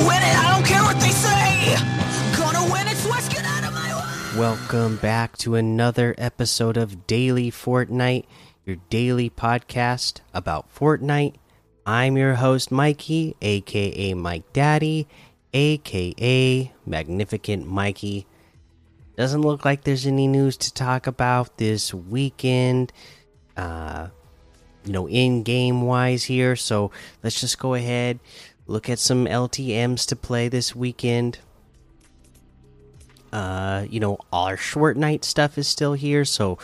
Win it, I don't care what they say. Gonna win it, get out of my way. Welcome back to another episode of Daily Fortnite, your daily podcast about Fortnite. I'm your host, Mikey, aka Mike Daddy, aka Magnificent Mikey. Doesn't look like there's any news to talk about this weekend, uh, you know, in game wise here. So let's just go ahead, look at some LTMs to play this weekend. Uh, you know, all our Short Nite stuff is still here, so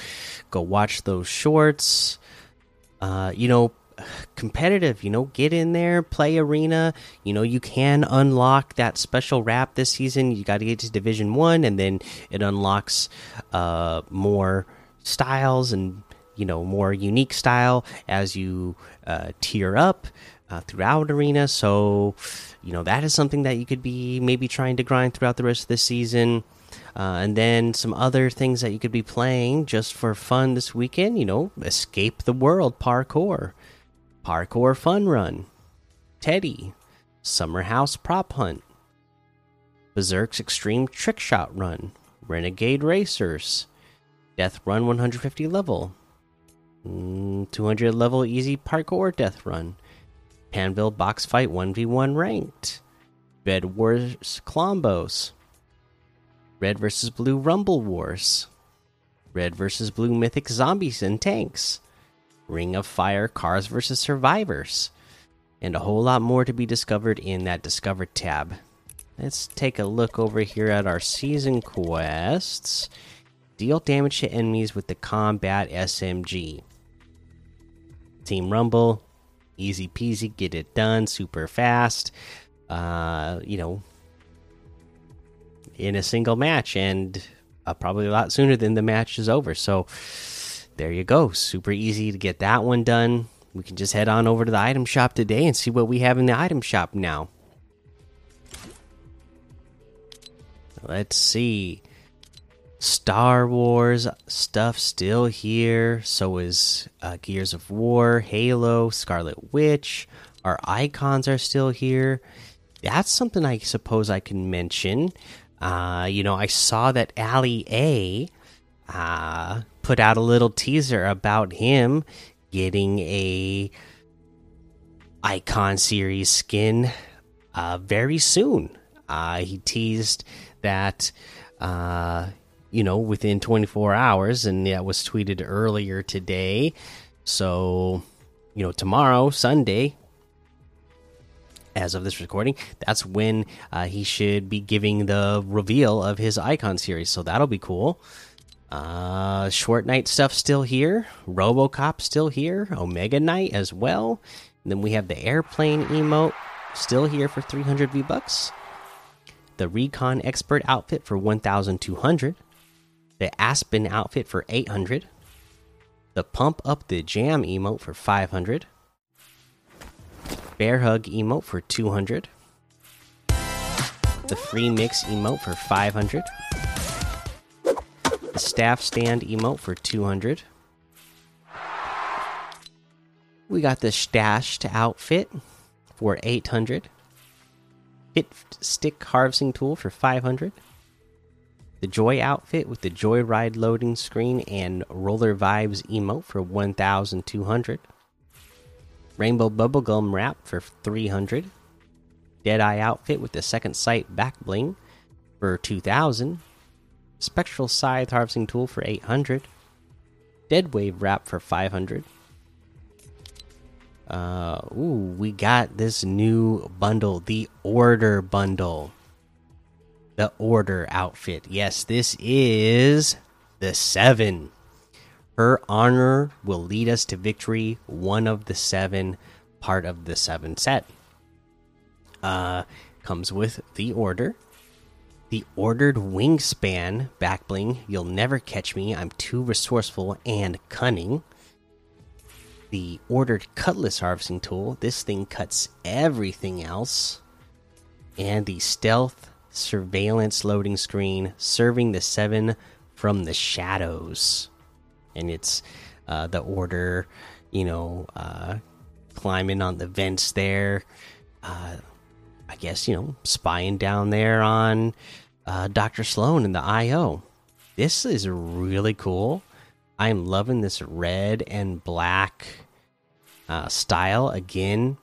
go watch those shorts. Uh, you know, competitive, you know, get in there, play arena. You know, you can unlock that special wrap this season. You got to get to Division 1 and then it unlocks uh more styles and you know, more unique style as you uh tier up uh, throughout arena. So, you know, that is something that you could be maybe trying to grind throughout the rest of the season. Uh, and then some other things that you could be playing just for fun this weekend. You know, escape the world parkour, parkour fun run, Teddy, summer house prop hunt, Berserk's extreme trick shot run, renegade racers, death run 150 level, mm, 200 level easy parkour death run, Pandvil box fight 1v1 ranked, Bed Wars Clombos. Red versus Blue Rumble Wars, Red versus Blue Mythic Zombies and Tanks, Ring of Fire Cars versus Survivors, and a whole lot more to be discovered in that Discover tab. Let's take a look over here at our season quests. Deal damage to enemies with the Combat SMG. Team Rumble, easy peasy, get it done super fast. Uh, you know, in a single match and uh, probably a lot sooner than the match is over. So there you go. Super easy to get that one done. We can just head on over to the item shop today and see what we have in the item shop now. Let's see. Star Wars stuff still here. So is uh, Gears of War, Halo, Scarlet Witch. Our icons are still here. That's something I suppose I can mention. Uh, you know, I saw that Ali A uh, put out a little teaser about him getting a icon series skin uh, very soon. Uh, he teased that, uh, you know, within 24 hours, and that was tweeted earlier today. So, you know, tomorrow, Sunday, as of this recording, that's when uh, he should be giving the reveal of his icon series. So that'll be cool. Uh, Short Nite stuff still here. Robocop still here. Omega Knight as well. And then we have the airplane emote still here for 300 V bucks. The Recon Expert outfit for 1,200. The Aspen outfit for 800. The Pump Up the Jam emote for 500 Bear Hug emote for 200. The Free Mix emote for 500. The Staff Stand emote for 200. We got the Stashed outfit for 800. Hit Stick Harvesting Tool for 500. The Joy outfit with the Joyride loading screen and Roller Vibes emote for 1200. Rainbow Bubblegum Wrap for 300. Deadeye Outfit with the Second Sight Back Bling for 2000. Spectral Scythe Harvesting Tool for 800. Dead Wave Wrap for 500. Uh, ooh, we got this new bundle, the Order Bundle. The Order outfit. Yes, this is the 7. Her honor will lead us to victory. One of the seven, part of the seven set. Uh, comes with the order. The ordered wingspan backbling. You'll never catch me. I'm too resourceful and cunning. The ordered cutlass harvesting tool. This thing cuts everything else. And the stealth surveillance loading screen, serving the seven from the shadows and it's uh, the order, you know, uh, climbing on the vents there. Uh, I guess, you know, spying down there on uh, Dr. Slone and the IO. This is really cool. I'm loving this red and black uh, style again,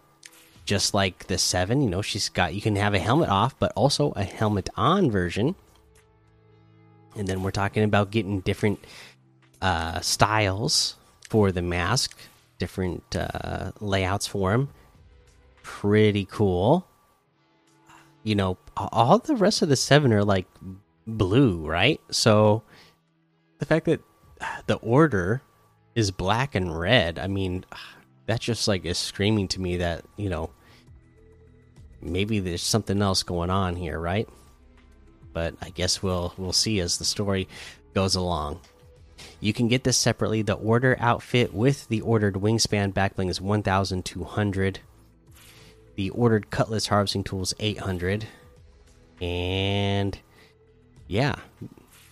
just like the seven. You know, she's got you can have a helmet off, but also a helmet on version. And then we're talking about getting different uh, styles for the mask, different uh, layouts for them. Pretty cool. You know, all the rest of the seven are like blue, right? So the fact that the order is black and red, I mean, that just like is screaming to me that, you know, maybe there's something else going on here, right? But I guess we'll we'll see as the story goes along. You can get this separately. The order outfit with the ordered wingspan backbling is 1200. The ordered cutlass harvesting tool is 800. And yeah,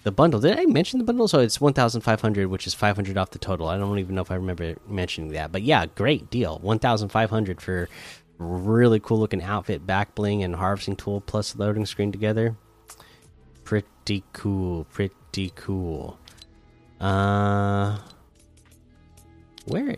the bundle. Did I mention the bundle? So it's 1500, which is 500 off the total. I don't even know if I remember mentioning that. But yeah, great deal. 1500 for really cool looking outfit, back bling, and harvesting tool plus loading screen together. Pretty cool. Pretty cool. Uh, where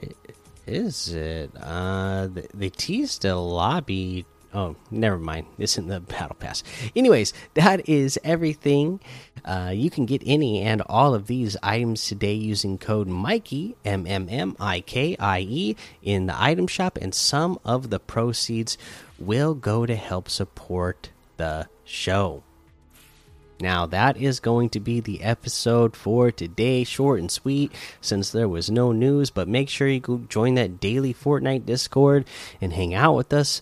is it? Uh, they, they teased a lobby. Oh, never mind. This isn't the battle pass. Anyways, that is everything. Uh, you can get any and all of these items today using code Mikey M M M I K I E in the item shop, and some of the proceeds will go to help support the show. Now, that is going to be the episode for today. Short and sweet since there was no news, but make sure you go join that daily Fortnite Discord and hang out with us.